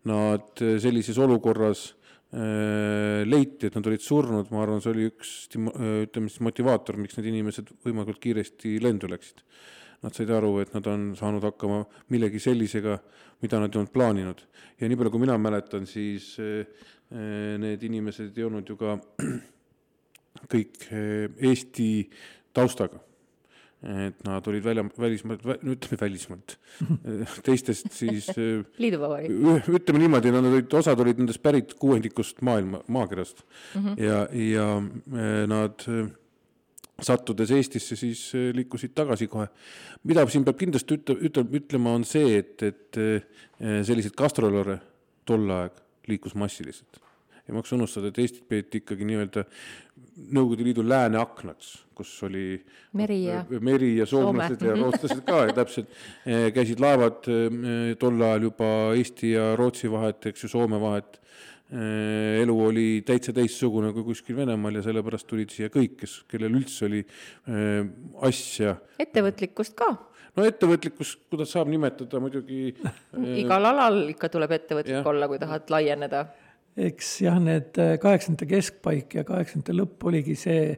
nad sellises olukorras Äh, leiti, et nad olid surnud, ma arvan, see oli üks ütleme siis motivaator, miks need inimesed võimalikult kiiresti lendu läksid. Nad said aru, et nad on saanud hakkama millegi sellisega, mida nad ei olnud plaaninud. ja nii palju, kui mina mäletan, siis äh, need inimesed ei olnud ju ka kõik Eesti taustaga et nad olid välja, välismaalt, no ütleme välismaalt, teistest siis liiduvabariik. ütleme niimoodi, nad olid, osad olid nendest pärit kuuendikust maailma, maakerast mm -hmm. ja, ja eh, nad eh, sattudes Eestisse, siis eh, liikusid tagasi kohe. mida siin peab kindlasti ütle, ütle, ütlema, on see, et, et selliseid gastrolöre tol aeg liikus massiliselt ei maksa unustada, et Eestit peeti ikkagi nii-öelda Nõukogude Liidu lääne aknaks, kus oli meri ja, meri ja soomlased Soome. ja rootslased ka ja täpselt eh, käisid laevad eh, tol ajal juba Eesti ja Rootsi vahet, eks ju, Soome vahet. Eh, elu oli täitsa teistsugune kui kuskil Venemaal ja sellepärast tulid siia kõik, kes, kellel üldse oli asja. ettevõtlikkust ka. No ettevõtlikkus, kuidas saab nimetada muidugi igal alal ikka tuleb ettevõtlik olla, kui tahad laieneda. Eks jah, need äh, kaheksakümnendate keskpaik ja kaheksakümnendate lõpp oligi see,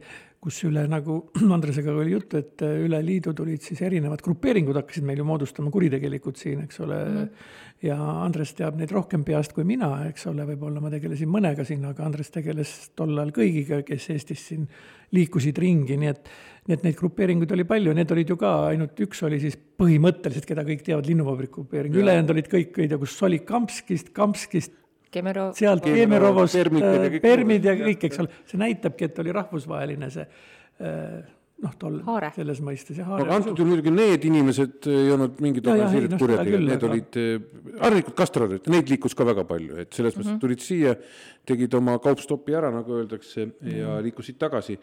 kus üle, nagu Andresega oli juttu, et äh, üle liidu tulid siis erinevad grupeeringud hakkasid meil ju moodustama, kuritegelikud siin, eks ole. Mm.. Ja Andres teab neid rohkem peast kui mina, eks ole, võib-olla ma tegelesin mõnega siin, aga Andres tegeles tol ajal kõigiga, kes Eestis siin liikusid ringi, nii et nii et neid grupeeringuid oli palju, need olid ju ka, ainult üks oli siis põhimõtteliselt, keda kõik teavad, linnuvabriku grupeering, ülejäänud olid kõik, ei tea, kus Solikamskist, Kamskist, Kemero. sealt Kemerovost permid ja kõik, eks ole, see näitabki, et oli rahvusvaheline see äh, noh, tol selles mõistes ja aga antud juhul muidugi need inimesed ei olnud mingid organiseeritud seda kurjategijad, need aga- olid eh, harilikud kastradid, neid liikus ka väga palju, et selles mõttes mm -hmm. tulid siia, tegid oma kaupstopi ära, nagu öeldakse, ja liikusid tagasi.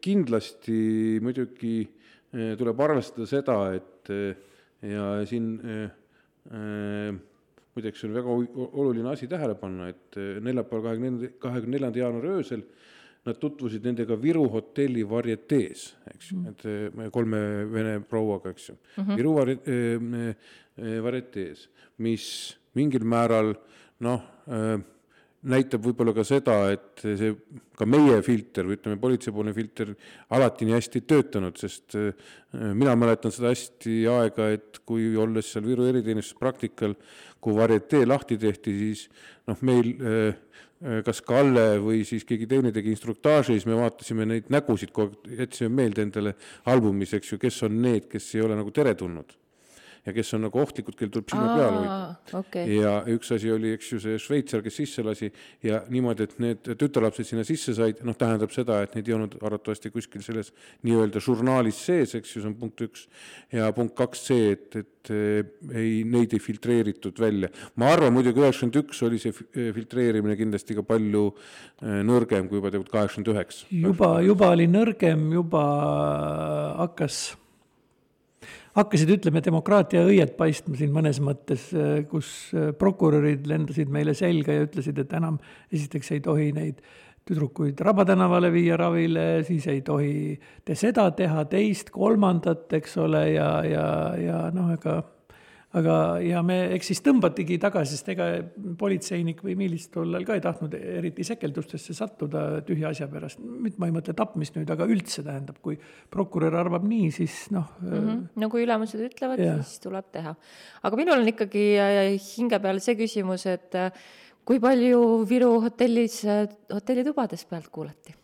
kindlasti muidugi eh, tuleb arvestada seda, et eh, ja siin eh, eh, muideks on väga ol- oluline asi tähele panna, et eh, neljapäeval, kahekümne, kahekümne neljanda jaanuari öösel nad tutvusid nendega Viru hotelli varietees, eks ju, et eh, kolme vene prouaga, eks ju mm. -hmm. Viru eh, eh, varietees, mis mingil määral noh, näitab võib-olla ka seda, et see ka meie filter või ütleme, politseipoolne filter alati nii hästi ei töötanud, sest mina mäletan seda hästi aega, et kui olles seal Viru eriteenistuse praktikal, kui varietee lahti tehti, siis noh, meil kas Kalle või siis keegi teine tegi instruktaaži, siis me vaatasime neid nägusid kogu aeg, jätsime meelde endale albumis, eks ju, kes on need, kes ei ole nagu teretulnud ja kes on nagu ohtlikud, kel tuleb silma peal hoida. okei, ja üks asi oli, eks ju, see šveitser, kes sisse lasi ja niimoodi, et need tütarlapsed sinna sisse said, noh, tähendab seda, et neid ei olnud arvatavasti kuskil selles nii-öelda žurnaalis sees, eks ju, see on punkt üks. ja punkt kaks see, et, et eh, ei, neid ei filtreeritud välja. ma arvan muidugi üheksakümmend üks oli see eh, filtreerimine kindlasti ka palju eh, nõrgem kui juba tegelikult kaheksakümmend üheksa. juba, juba oli nõrgem, juba hakkas, hakkasid, ütleme, demokraatia õied paistma siin mõnes mõttes, kus äh, prokurörid lendasid meile selga ja ütlesid, et enam esiteks ei tohi neid tüdrukuid Raba tänavale viia ravile, siis ei tohi te seda teha, teist, kolmandat, eks ole, ja, ja, ja noh, ega aga, ja me, eks siis tõmbatigi tagasi, sest ega politseinik või miilis tollal ka ei tahtnud eriti sekeldustesse sattuda tühja asja pärast. nüüd ma ei mõtle tapmist nüüd, aga üldse tähendab, kui prokurör arvab nii, siis noh mm, -hmm. no kui ülemused ütlevad siis tuleb teha. aga minul on ikkagi äh, hinge peal see küsimus, et äh, kui palju Viru hotellis, hotellitubades pealt kuulati?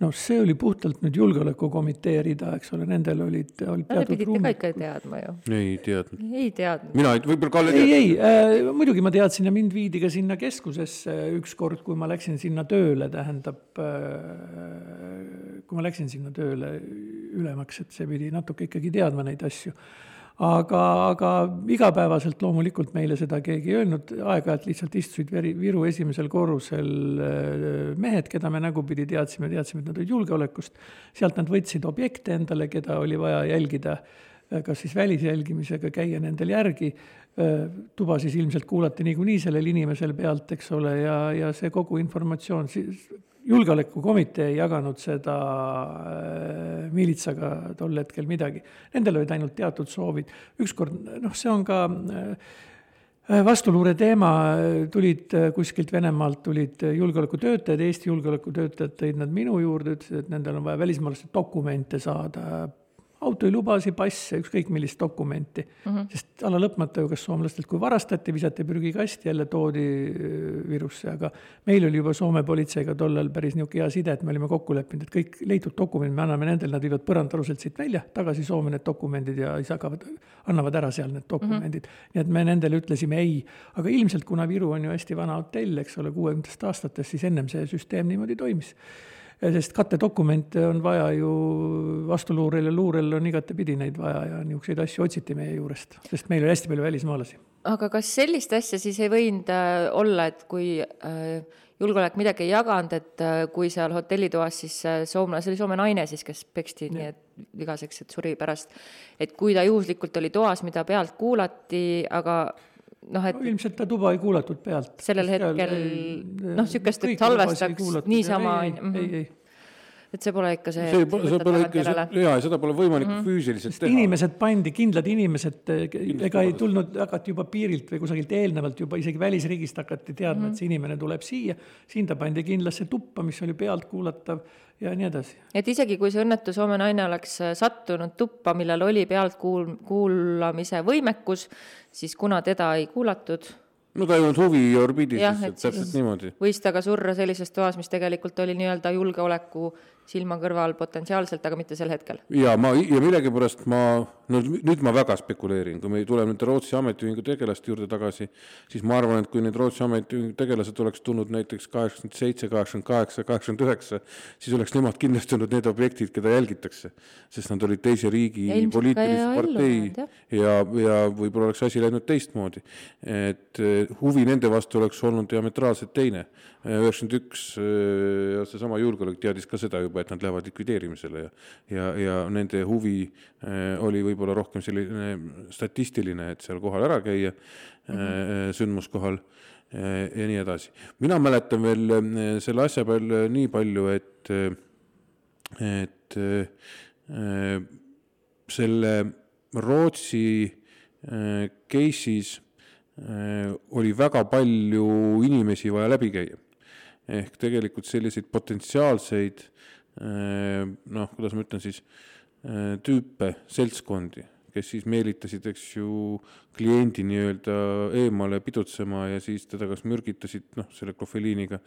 noh, see oli puhtalt nüüd julgeolekukomitee rida, eks ole, nendel olid, olid Te teatud pidite ka ruumid. ikka teadma ju. ei teadnud. ei teadnud. mina ei, võib-olla Kalle ei, teab. ei äh,, muidugi ma teadsin ja mind viidi ka sinna keskusesse ükskord, kui ma läksin sinna tööle, tähendab äh,, kui ma läksin sinna tööle ülemaks, et see pidi natuke ikkagi teadma neid asju. aga, aga igapäevaselt loomulikult meile seda keegi ei öelnud, aeg-ajalt lihtsalt istusid Veri, Viru esimesel korrusel äh, mehed, keda me nägupidi teadsime, teadsime, et nad olid julgeolekust. sealt nad võtsid objekte endale, keda oli vaja jälgida kas siis välisjälgimisega käia nendel järgi, tuba siis ilmselt kuulati niikuinii sellel inimesel pealt, eks ole, ja, ja see kogu informatsioon, siis julgeolekukomitee ei jaganud seda äh, miilitsaga tol hetkel midagi. Nendel olid ainult teatud soovid. ükskord, noh, see on ka äh, vastuluure teema, tulid äh, kuskilt Venemaalt tulid äh, julgeolekutöötajad, Eesti julgeolekutöötajad tõid nad minu juurde, ütlesid, et nendel on vaja välismaalaste dokumente saada, autojuhilubasid, passe, ükskõik millist dokumenti mm. -hmm. sest alla lõpmata ju kas soomlastelt, kui varastati, visati prügikasti, jälle toodi äh, Virusse, aga meil oli juba Soome politseiga tollal päris niisugune hea side, et me olime kokku leppinud, et kõik leitud dokumendid me anname nendele, nad viivad põrandaaluselt siit välja, tagasi Soome need dokumendid ja siis hakkavad, annavad ära seal need dokumendid mm. -hmm. nii et me nendele ütlesime ei, aga ilmselt kuna Viru on ju hästi vana hotell, eks ole, kuuekümnendatest aastatest, siis ennem see süsteem niimoodi toimis sest kattedokumente on vaja ju vastuluurel ja luurel on igatepidi neid vaja ja niisuguseid asju otsiti meie juurest, sest meil oli hästi palju välismaalasi. aga kas sellist asja siis ei võinud äh, olla, et kui äh, julgeolek midagi ei jaganud, et äh, kui seal hotellitoas siis soomlane, see oli Soome naine siis, kes peksti nii et vigaseks, et suri pärast, et kui ta juhuslikult oli toas, mida pealt kuulati, aga noh, et no ilmselt ta tuba ei kuulatud pealt. Sellel hetkel, noh, sihukest, et salvestaks niisama, on ju, mhm. ei, ei, et see pole ikka see. see pole, see pole ikka, jaa, seda pole võimalik mm -hmm. füüsiliselt sest teha. inimesed pandi, kindlad inimesed, ega ei tulnud, hakati juba piirilt või kusagilt eelnevalt juba isegi välisriigist hakati teadma mm, -hmm. et see inimene tuleb siia, siin ta pandi kindlasse tuppa, mis oli pealtkuulatav ja nii edasi. et isegi kui see õnnetu Soome naine oleks äh, sattunud tuppa, millel oli pealtkuul-, kuulamise võimekus, siis kuna teda ei kuulatud, no ta ei olnud huvi orbiidis täpselt niimoodi. võis ta ka surra sellises toas, mis tegelikult oli nii-öelda julgeoleku silma kõrval potentsiaalselt, aga mitte sel hetkel. ja ma, ja millegipärast ma, no nüüd ma väga spekuleerin, kui me tuleme nüüd Rootsi ametiühingu tegelaste juurde tagasi, siis ma arvan, et kui need Rootsi ametiühingu tegelased oleks tulnud näiteks kaheksakümmend seitse, kaheksakümmend kaheksa, kaheksakümmend üheksa, siis oleks nemad kindlasti olnud need objektid, keda jälgitakse. sest nad olid teise riigi poliitilise partei ja, ja võib-olla oleks asi läinud teistmoodi. et eh, huvi nende vastu oleks olnud diametraalselt teine. üheksakümmend üks, eh, seesama julgeolek teadis ka seda juba, et nad lähevad likvideerimisele ja ja, ja nende huvi eh, oli võib-olla rohkem selline statistiline, et seal kohal ära käia mm -hmm. sündmuskohal ja nii edasi. mina mäletan veel selle asja peal nii palju, et, et selle Rootsi case'is oli väga palju inimesi vaja läbi käia. ehk tegelikult selliseid potentsiaalseid noh, kuidas ma ütlen siis, tüüpe, seltskondi, kes siis meelitasid, eks ju, kliendi nii-öelda eemale pidutsema ja siis teda kas mürgitasid, noh, selle klofeliiniga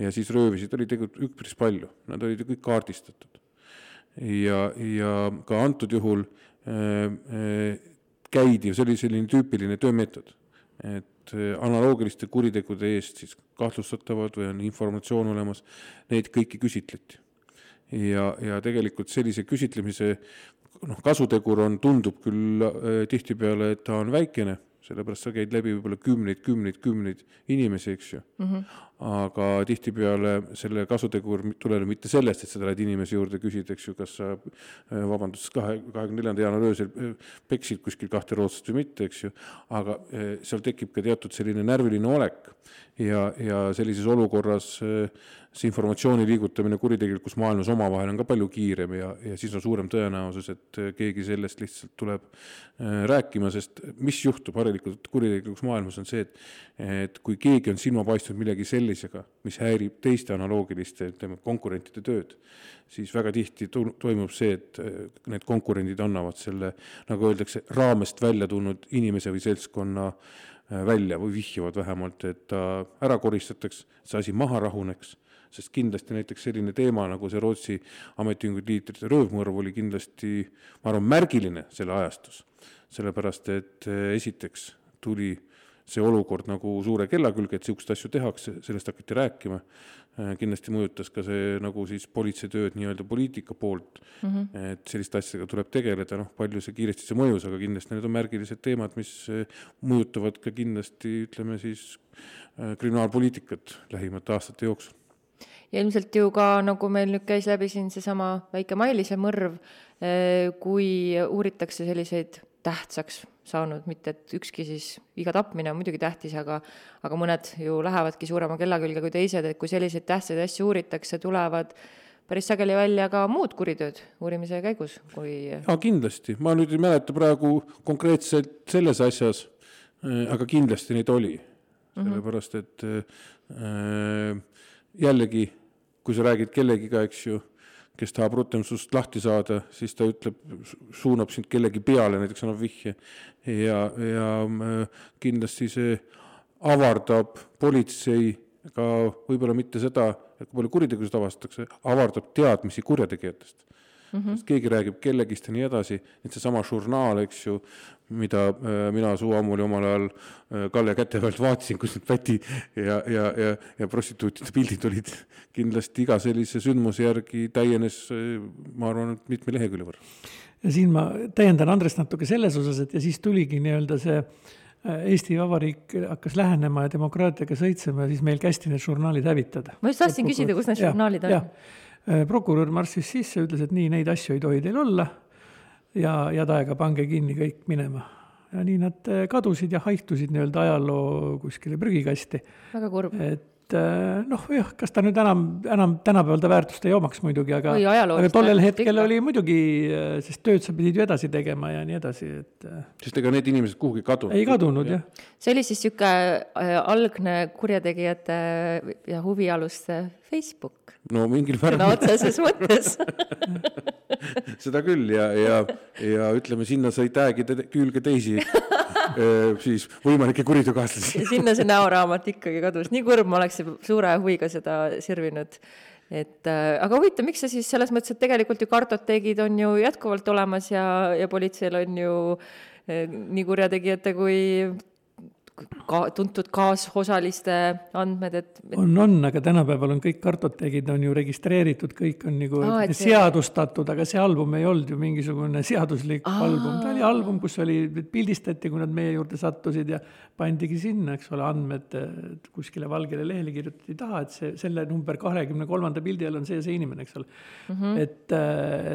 ja siis röövisid, oli tegelikult üpris palju, nad olid ju kõik kaardistatud. ja, ja ka antud juhul äh, äh, käidi, see oli selline tüüpiline töömeetod et äh, analoogiliste kuritegude eest siis kahtlustatavad või on informatsioon olemas, neid kõiki küsitleti. Ja, ja tegelikult sellise küsitlemise noh, kasutegur on, tundub küll äh, tihtipeale, et ta on väikene sellepärast sa käid läbi võib-olla kümneid, kümneid, kümneid inimesi, eks ju mm. -hmm. Aga tihtipeale selle kasutegur tuleneb mitte sellest, et sa lähed inimese juurde, küsid, eks ju, kas sa äh, vabandust, kahe, kahekümne neljanda jaanuari öösel äh, peksid kuskil kahte rootslast või mitte, eks ju, aga äh, seal tekib ka teatud selline närviline olek. Ja, ja sellises olukorras see informatsiooni liigutamine kuritegelikus maailmas omavahel on ka palju kiirem ja, ja siis on suurem tõenäosus, et keegi sellest lihtsalt tuleb rääkima, sest mis juhtub harilikult kuritegelikus maailmas, on see, et et kui keegi on silma paistnud millegi sellisega, mis häirib teiste analoogiliste, ütleme, konkurentide tööd, siis väga tihti toimub see, et äh, need konkurendid annavad selle, nagu öeldakse, raamest välja tulnud inimese või seltskonna äh, välja või vihjavad vähemalt, et ta ära koristataks, see asi maha rahuneks sest kindlasti näiteks selline teema nagu see Rootsi ametiühingute liitrite röövmõrv oli kindlasti, ma arvan, märgiline selle ajastus. sellepärast, et eh, esiteks tuli see olukord nagu suure kella külge, et niisuguseid asju tehakse, sellest hakati rääkima, eh, kindlasti mõjutas ka see nagu siis politsei tööd nii-öelda poliitika poolt mm, -hmm. et selliste asjadega tuleb tegeleda, noh, palju see kiiresti see mõjus, aga kindlasti need on märgilised teemad, mis eh, mõjutavad ka kindlasti, ütleme siis, kriminaalpoliitikat lähimate aastate jooksul. Ja ilmselt ju ka, nagu meil nüüd käis läbi siin seesama väike Mailise mõrv, kui uuritakse selliseid tähtsaks saanud, mitte et ükski siis, iga tapmine on muidugi tähtis, aga aga mõned ju lähevadki suurema kella külge kui teised, et kui selliseid tähtsaid asju uuritakse, tulevad päris sageli välja ka muud kuritööd uurimise käigus, kui jaa, kindlasti, ma nüüd ei mäleta praegu konkreetselt selles asjas, eh, aga kindlasti neid oli, mhm. sellepärast et äh, jällegi kui sa räägid kellegiga, eks ju, kes tahab rutem sinust lahti saada, siis ta ütleb, suunab sind kellegi peale, näiteks annab vihje. ja, ja äh, kindlasti see avardab politsei ka võib-olla mitte seda, kui palju kuritegusid avastatakse, avardab teadmisi kurjategijatest mm, -hmm. sest keegi räägib kellegist ja nii edasi, et seesama žurnaal, eks ju, mida äh, mina suu ammuli omal ajal äh, Kalle käte pealt vaatasin, kus need päti ja, ja, ja, ja prostituutide pildid olid, kindlasti iga sellise sündmuse järgi täienes, äh, ma arvan, et mitme lehekülje võrra. ja siin ma täiendan Andrest natuke selles osas, et ja siis tuligi nii-öelda see Eesti Vabariik hakkas lähenema ja demokraatiaga sõitsema ja siis meil kästi need žurnaalid hävitada. ma just tahtsin küsida, kus need žurnaalid on prokurör marssis sisse, ütles, et nii, neid asju ei tohi teil olla ja head aega, pange kinni kõik minema. ja nii nad äh, kadusid ja haihtusid nii-öelda ajaloo kuskile prügikasti. väga kurb. et äh, noh, jah, kas ta nüüd enam, enam tänapäeval ta väärtust ei omaks muidugi, aga, aga tollel hetkel ikka. oli muidugi, äh, sest tööd sa pidid ju edasi tegema ja nii edasi, et. Äh, sest ega need inimesed kuhugi kadunud. ei kadunud jah ja.. see oli siis niisugune algne kurjategijate ja huvialuste Facebook. no mingil määral. sõna otseses mõttes seda küll ja, ja, ja ütleme, sinna sai tag'ida külge teisi siis võimalikke kuriteokaaslasi. sinna see näoraamat ikkagi kadus, nii kurb, ma oleks suure huviga seda sirvinud et äh, aga huvitav, miks sa siis selles mõttes, et tegelikult ju kartoteegid on ju jätkuvalt olemas ja, ja politseil on ju äh, nii kurjategijate kui ka tuntud kaasosaliste andmed, et on, on, aga tänapäeval on kõik kartoteegid on ju registreeritud, kõik on nagu Aa, et seadustatud, aga see album ei olnud ju mingisugune seaduslik Aa. album, ta oli album, kus oli, pildistati, kui nad meie juurde sattusid ja pandigi sinna, eks ole, andmed kuskile valgele lehele kirjutati taha, et see, selle number kahekümne kolmanda pildi all on see ja see inimene, eks ole mm. -hmm. et,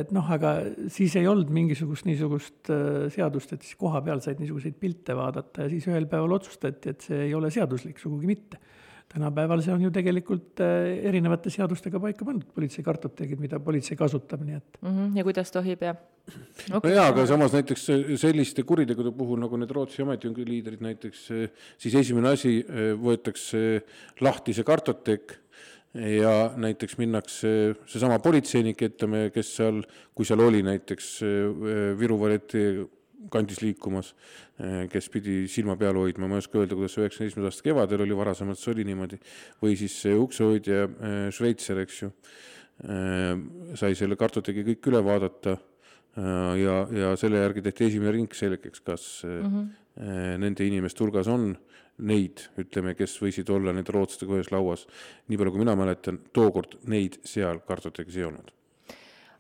et noh, aga siis ei olnud mingisugust niisugust äh, seadust, et siis koha peal said niisuguseid pilte vaadata ja siis ühel päeval otsustati, et see ei ole seaduslik, sugugi mitte. tänapäeval see on ju tegelikult äh, erinevate seadustega paika pandud, politsei kartoteegid, mida politsei kasutab, nii et. Mm -hmm, ja kuidas tohib ja no jaa, aga samas näiteks selliste kuritegude puhul, nagu need Rootsi ametiühingu liidrid näiteks, siis esimene asi, võetakse lahti see kartoteek ja näiteks minnakse seesama politseinik, ütleme, kes seal, kui seal oli näiteks Viru varieti kandis liikumas, kes pidi silma peal hoidma, ma ei oska öelda, kuidas see üheksakümne esimese aasta kevadel oli, varasemalt see oli niimoodi, või siis uksehoidja äh, Šveitser, eks ju, sai selle kartoteegi kõik üle vaadata ja, ja selle järgi tehti esimene ring selgeks, kas mm -hmm. nende inimeste hulgas on neid, ütleme, kes võisid olla nende rootslastega ühes lauas. nii palju, kui mina mäletan, tookord neid seal kartoteegis ei olnud.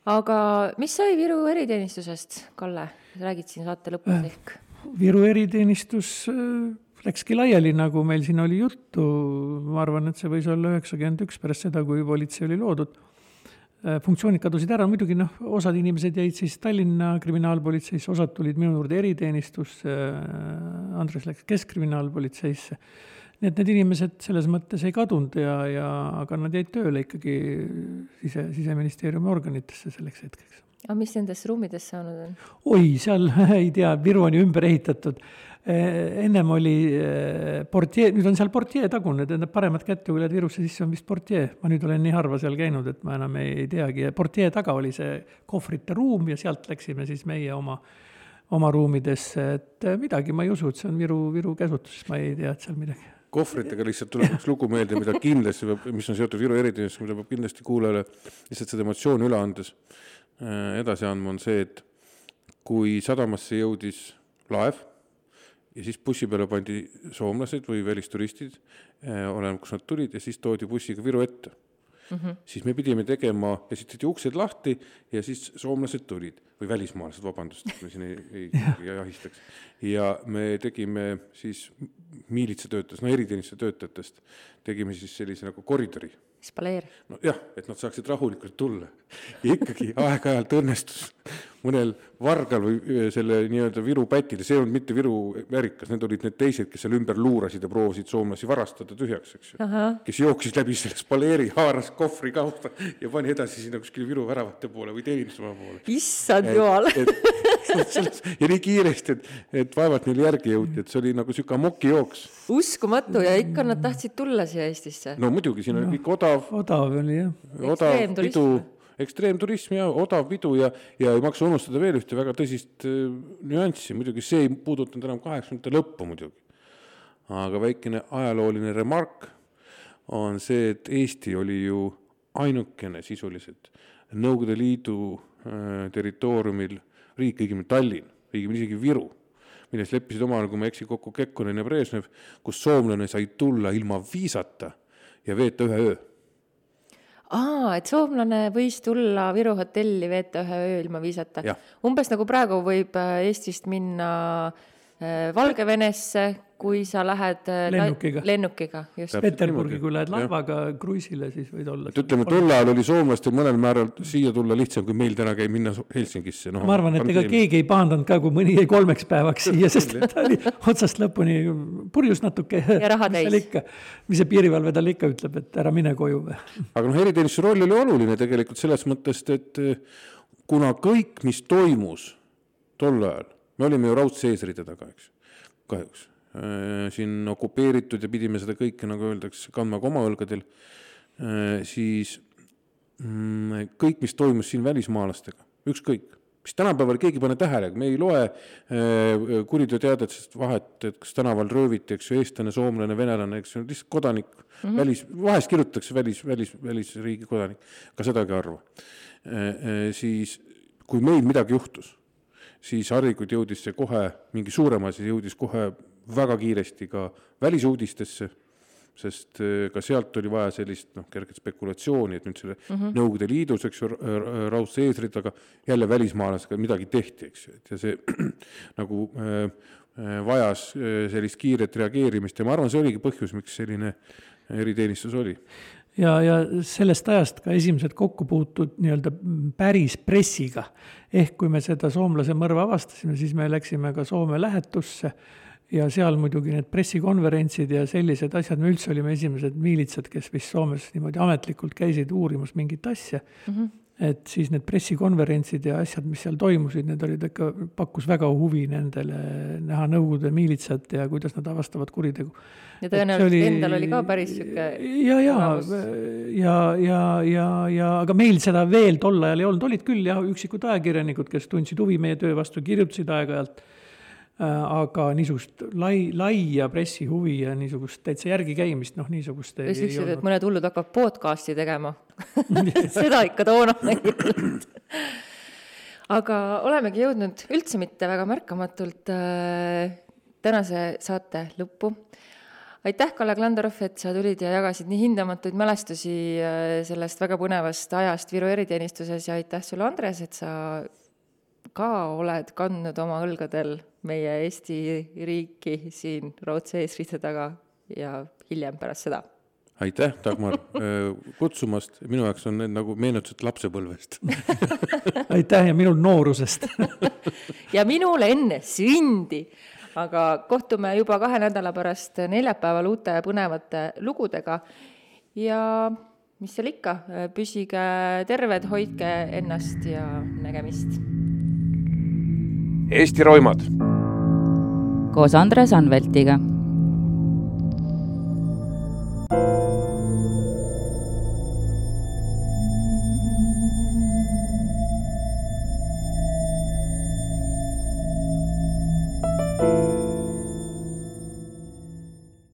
Aga mis sai Viru eriteenistusest, Kalle, räägid siin saate lõpus ehk? Viru eriteenistus äh, läkski laiali, nagu meil siin oli juttu, ma arvan, et see võis olla üheksakümmend üks pärast seda, kui politsei oli loodud. Äh, funktsioonid kadusid ära, muidugi noh, osad inimesed jäid siis Tallinna kriminaalpolitseisse, osad tulid minu juurde eriteenistusse, Andres läks keskkriminaalpolitseisse. Nii et need inimesed selles mõttes ei kadunud ja, ja aga nad jäid tööle ikkagi sise, siseministeeriumi organitesse selleks hetkeks aga mis nendest ruumidest saanud on? oi, seal ei tea, Viru on ju ümber ehitatud. ennem oli eh, portjee, nüüd on seal portjee tagune, tähendab paremat kätt, kui lähed Virusse sisse, on vist portjee. ma nüüd olen nii harva seal käinud, et ma enam ei teagi ja portjee taga oli see kohvrite ruum ja sealt läksime siis meie oma, oma ruumidesse, et eh, midagi ma ei usu, et see on Viru, Viru käsutuses, ma ei tea, et seal midagi kohvritega lihtsalt tuleb üks lugu meelde, mida kindlasti peab, mis on seotud Viru eriteenistusega, mida peab kindlasti kuulajale lihtsalt seda emotsiooni üle andes äh, edasi andma, on see, et kui sadamasse jõudis laev ja siis bussi peale pandi soomlased või välisturistid, oleneb, kust nad tulid, ja siis toodi bussiga Viru ette mm. -hmm. siis me pidime tegema, esitati uksed lahti ja siis soomlased tulid või välismaalased, vabandust, et me siin ei, ei, ei jahistaks. ja me tegime siis miilitsatöötajatest, no eriteenistuse töötajatest, tegime siis sellise nagu koridori spaleer. nojah, et nad saaksid rahulikult tulla. Ja ikkagi aeg-ajalt õnnestus mõnel vargal või selle nii-öelda Viru pätil, see ei olnud mitte Viru värikas, need olid need teised, kes seal ümber luurasid ja proovisid soomlasi varastada tühjaks, eks ju. kes jooksis läbi selle spaleeri, haaras kohvri kaupa ja pani edasi sinna kuskile Viru väravate poole või teenistusmaja poole. issand jumal. ja nii kiiresti, et, et vaevalt neil järgi jõuti, et see oli nagu sihuke amokijooks. uskumatu ja ikka nad tahtsid tulla siia Eestisse. no muidugi, siin oli kõik odav. odav oli jah. odav pidu, ekstreemturism ja odav pidu ja, ja ei maksa unustada veel ühte väga tõsist äh, nüanssi, muidugi see ei puudutanud enam kaheksakümnendate lõppu muidugi. aga väikene ajalooline remark on see, et Eesti oli ju ainukene sisuliselt Nõukogude Liidu äh, territooriumil riik, õigemini Tallinn, õigemini isegi Viru, milles leppisid omal, kui ma ei eksi, kokku Kekkonen ja Brežnev, kus soomlane sai tulla ilma viisata ja veeta ühe öö aa, et soomlane võis tulla Viru hotelli veeta ühe öö ilma viisata. Umbes nagu praegu võib äh, Eestist minna äh, Valgevenesse, kui sa lähed äh, Lennukiga. lennukiga, just. Peterburgi, kui lähed laevaga kruiisile, siis võid olla. et ütleme, tol ajal oli soomlastel mõnel määral siia tulla lihtsam, kui meil täna käib minna Helsingisse, noh. ma arvan, et ega keegi ei pahandanud ka, kui mõni jäi kolmeks päevaks siia, sest ta oli otsast lõpuni purjus natuke. Ja raha täis. mis see piirivalve talle ikka ütleb, et ära mine koju või? aga noh, eriteenistuse roll oli oluline tegelikult selles mõttes, et kuna kõik, mis toimus tol ajal, me olime ju raudse eesriide taga, eks, kahjuks. siin okupeeritud ja pidime seda kõike, nagu öeldakse, kandma ka oma õlgadel, siis mm, kõik, mis toimus siin välismaalastega, ükskõik, mis tänapäeval keegi ei pane tähele, me ei loe äh, kuriteoteadetest vahet, et kas tänaval rööviti, eks ju, eestlane, soomlane, venelane, eks ju, lihtsalt kodanik mm, -hmm. välis, vahest kirjutatakse välis, välis, välisriigi kodanik, ka sedagi harva äh,. Äh, siis kui meil midagi juhtus, siis harilikult jõudis see kohe, mingi suurem asi jõudis kohe väga kiiresti ka välisuudistesse sest äh, ka sealt oli vaja sellist noh, kerget spekulatsiooni, et nüüd selle mm -hmm. Nõukogude Liidus, eks ju, raudse eesrittaga jälle välismaalasega midagi tehti, eks ju, et ja see nagu äh, äh, vajas äh, sellist kiiret reageerimist ja ma arvan, see oligi põhjus, miks selline eriteenistus oli ja, ja sellest ajast ka esimesed kokkupuutud nii-öelda päris pressiga. ehk kui me seda soomlase mõrva avastasime, siis me läksime ka Soome lähetusse ja seal muidugi need pressikonverentsid ja sellised asjad, me üldse olime esimesed miilitsad, kes vist Soomes niimoodi ametlikult käisid uurimas mingit asja mm. -hmm. Et siis need pressikonverentsid ja asjad, mis seal toimusid, need olid ikka, pakkus väga huvi nendele näha Nõukogude miilitsat ja kuidas nad avastavad kuritegu. ja tõenäoliselt oli... endal oli ka päris sihuke ja, ja, ja, ja, ja, ja aga meil seda veel tol ajal ei olnud, olid küll jah, üksikud ajakirjanikud, kes tundsid huvi meie töö vastu, kirjutasid aeg-ajalt aga niisugust lai, laia pressihuvi ja niisugust täitsa järgikäimist, noh, niisugust ei, ei olnud. et mõned hullud hakkavad podcast'i tegema seda ikka toona ei olnud. aga olemegi jõudnud üldse mitte väga märkamatult äh, tänase saate lõppu. aitäh, Kalle Klandorf, et sa tulid ja jagasid nii hindamatuid mälestusi äh, sellest väga põnevast ajast Viru eriteenistuses ja aitäh sulle, Andres, et sa ka oled kandnud oma õlgadel meie Eesti riiki siin raudse eesriide taga ja hiljem pärast seda. aitäh, Dagmar, äh, kutsumast, minu jaoks on need nagu meenutused lapsepõlvest. Aitäh ja minul noorusest. Ja minul enne sündi. aga kohtume juba kahe nädala pärast neljapäeval uute põnevate lugudega. Ja mis seal ikka, püsige terved, hoidke ennast ja nägemist Eesti roimad. koos Andres Anveltiga